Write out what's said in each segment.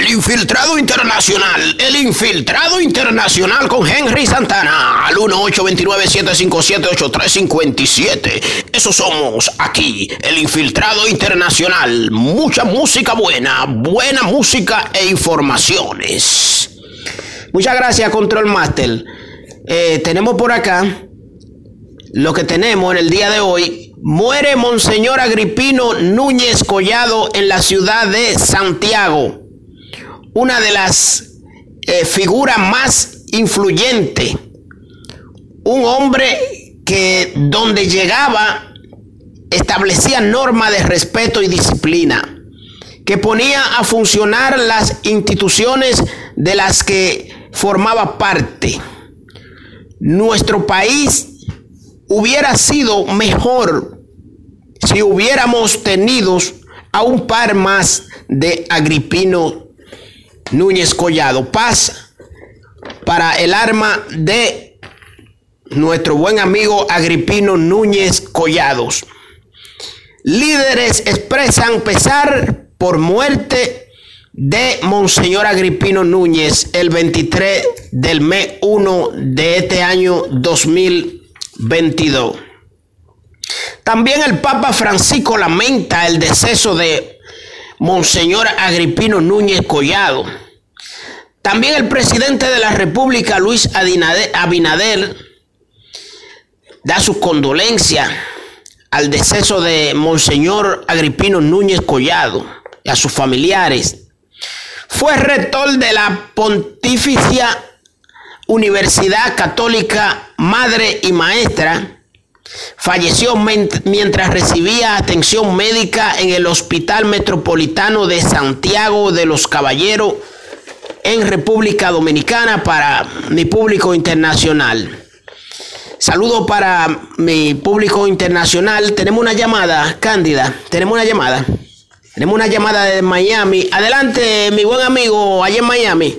El infiltrado internacional, el infiltrado internacional con Henry Santana al 1-829-757-8357. Eso somos aquí, el infiltrado internacional. Mucha música buena, buena música e informaciones. Muchas gracias, Control Master. Eh, tenemos por acá lo que tenemos en el día de hoy. Muere Monseñor Agripino Núñez Collado en la ciudad de Santiago una de las eh, figuras más influyentes, un hombre que donde llegaba establecía normas de respeto y disciplina, que ponía a funcionar las instituciones de las que formaba parte. Nuestro país hubiera sido mejor si hubiéramos tenido a un par más de Agripino Núñez Collado. Paz para el arma de nuestro buen amigo Agripino Núñez Collados. Líderes expresan pesar por muerte de Monseñor Agripino Núñez el 23 del mes 1 de este año 2022. También el Papa Francisco lamenta el deceso de Monseñor Agripino Núñez Collado. También el presidente de la República, Luis Abinader, da su condolencia al deceso de Monseñor Agripino Núñez Collado y a sus familiares. Fue rector de la Pontificia Universidad Católica Madre y Maestra Falleció mientras recibía atención médica en el Hospital Metropolitano de Santiago de los Caballeros en República Dominicana para mi público internacional. Saludo para mi público internacional. Tenemos una llamada, Cándida. Tenemos una llamada. Tenemos una llamada de Miami. Adelante, mi buen amigo, allá en Miami.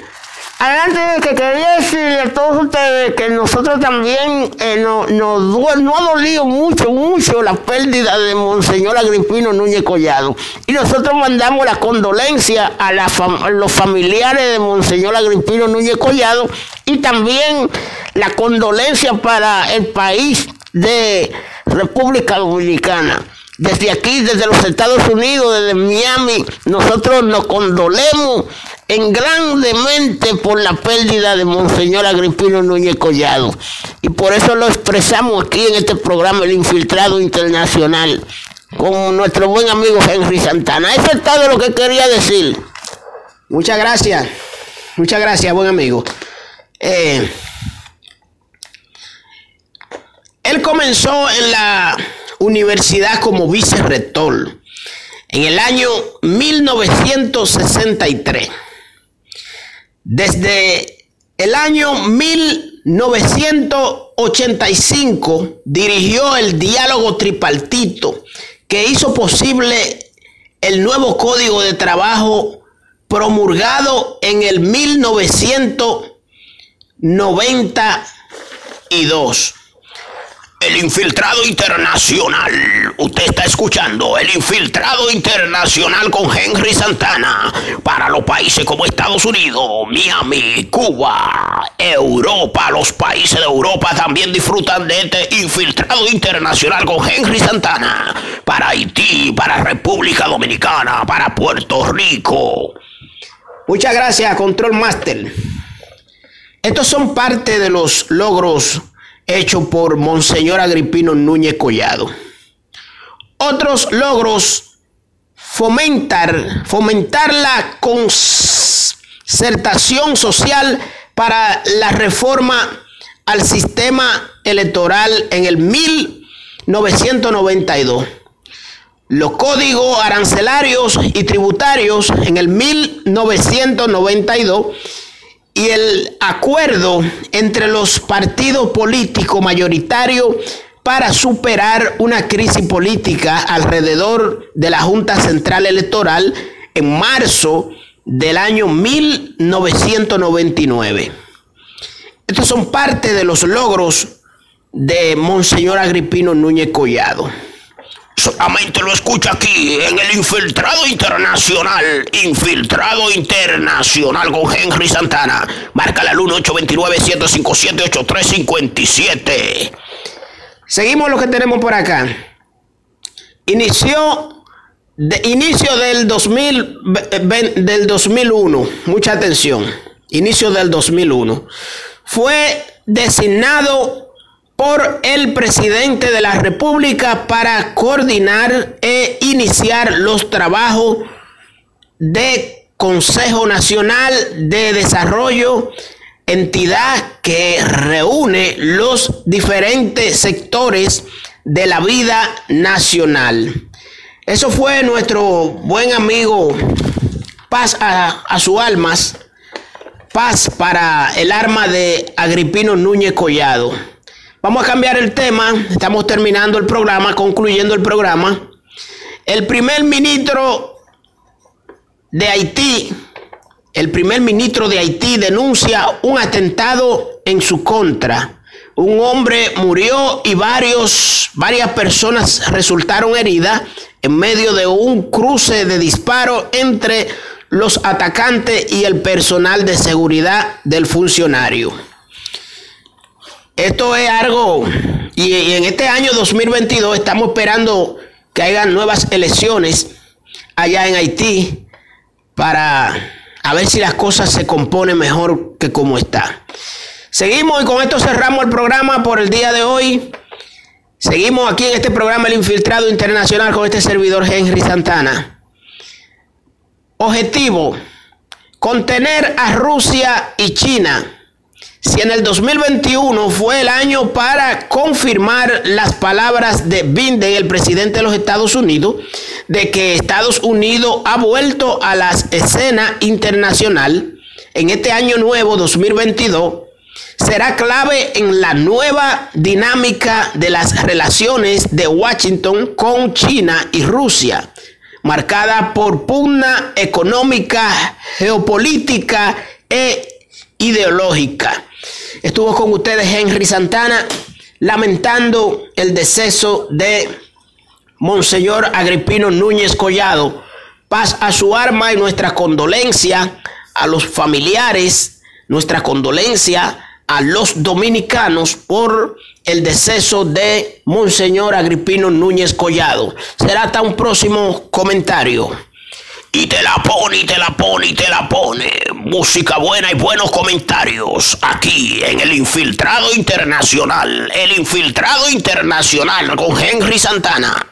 Adelante, que quería decirle a todos ustedes que nosotros también eh, no, nos ha dolido mucho, mucho la pérdida de Monseñor Agripino Núñez Collado. Y nosotros mandamos la condolencia a, los familiares de Monseñor Agripino Núñez Collado y también la condolencia para el país de República Dominicana. Desde aquí, desde los Estados Unidos, desde Miami, nosotros nos condolemos en grandemente por la pérdida de Monseñor Agripino Núñez Collado. Y por eso lo expresamos aquí en este programa, El Infiltrado Internacional, con nuestro buen amigo Henry Santana. Eso es todo lo que quería decir. Muchas gracias. Muchas gracias, buen amigo. Eh, él comenzó en la universidad como vicerrector en el año 1963. Desde el año 1985 dirigió el diálogo tripartito que hizo posible el nuevo código de trabajo promulgado en el 1992. El infiltrado internacional. Usted está escuchando el infiltrado internacional con Henry Santana para los países como Estados Unidos, Miami, Cuba, Europa. Los países de Europa también disfrutan de este infiltrado internacional con Henry Santana para Haití, para República Dominicana, para Puerto Rico. Muchas gracias, Control Master. Estos son parte de los logros hecho por Monseñor Agripino Núñez Collado. Otros logros, fomentar, fomentar la concertación social para la reforma al sistema electoral en el 1992. Los códigos arancelarios y tributarios en el 1992 y el acuerdo entre los partidos políticos mayoritarios para superar una crisis política alrededor de la Junta Central Electoral en marzo del año 1999. Estos son parte de los logros de Monseñor Agripino Núñez Collado. Solamente lo escucha aquí en el Infiltrado Internacional. Infiltrado Internacional con Henry Santana. Marca la 1-829-157-8357. Seguimos lo que tenemos por acá. Inició de inicio del 2000 del 2001. Mucha atención. Inicio del 2001. Fue designado por el presidente de la República para coordinar e iniciar los trabajos de Consejo Nacional de Desarrollo, entidad que reúne los diferentes sectores de la vida nacional. Eso fue nuestro buen amigo Paz a, su almas, paz para el arma de Agripino Núñez Collado. Vamos a cambiar el tema. Estamos terminando el programa, concluyendo el programa. El primer ministro de Haití, el primer ministro de Haití denuncia un atentado en su contra. Un hombre murió y varios, varias personas resultaron heridas en medio de un cruce de disparos entre los atacantes y el personal de seguridad del funcionario. Esto es algo, y, en este año 2022 estamos esperando que hayan nuevas elecciones allá en Haití para a ver si las cosas se componen mejor que como está. Seguimos y con esto cerramos el programa por el día de hoy. Seguimos aquí en este programa El Infiltrado Internacional con este servidor Henry Santana. Objetivo, contener a Rusia y China si en el 2021 fue el año para confirmar las palabras de Biden, el presidente de los Estados Unidos, de que Estados Unidos ha vuelto a la escena internacional, en este año nuevo 2022, será clave en la nueva dinámica de las relaciones de Washington con China y Rusia, marcada por pugna económica, geopolítica e ideológica. Estuvo con ustedes Henry Santana lamentando el deceso de Monseñor Agripino Núñez Collado. Paz a su arma y nuestra condolencia a los familiares, nuestra condolencia a los dominicanos por el deceso de Monseñor Agripino Núñez Collado. Será hasta un próximo comentario. Y te la pone, y te la pone, y te la pone. Música buena y buenos comentarios. Aquí en el Infiltrado Internacional. El Infiltrado Internacional con Henry Santana.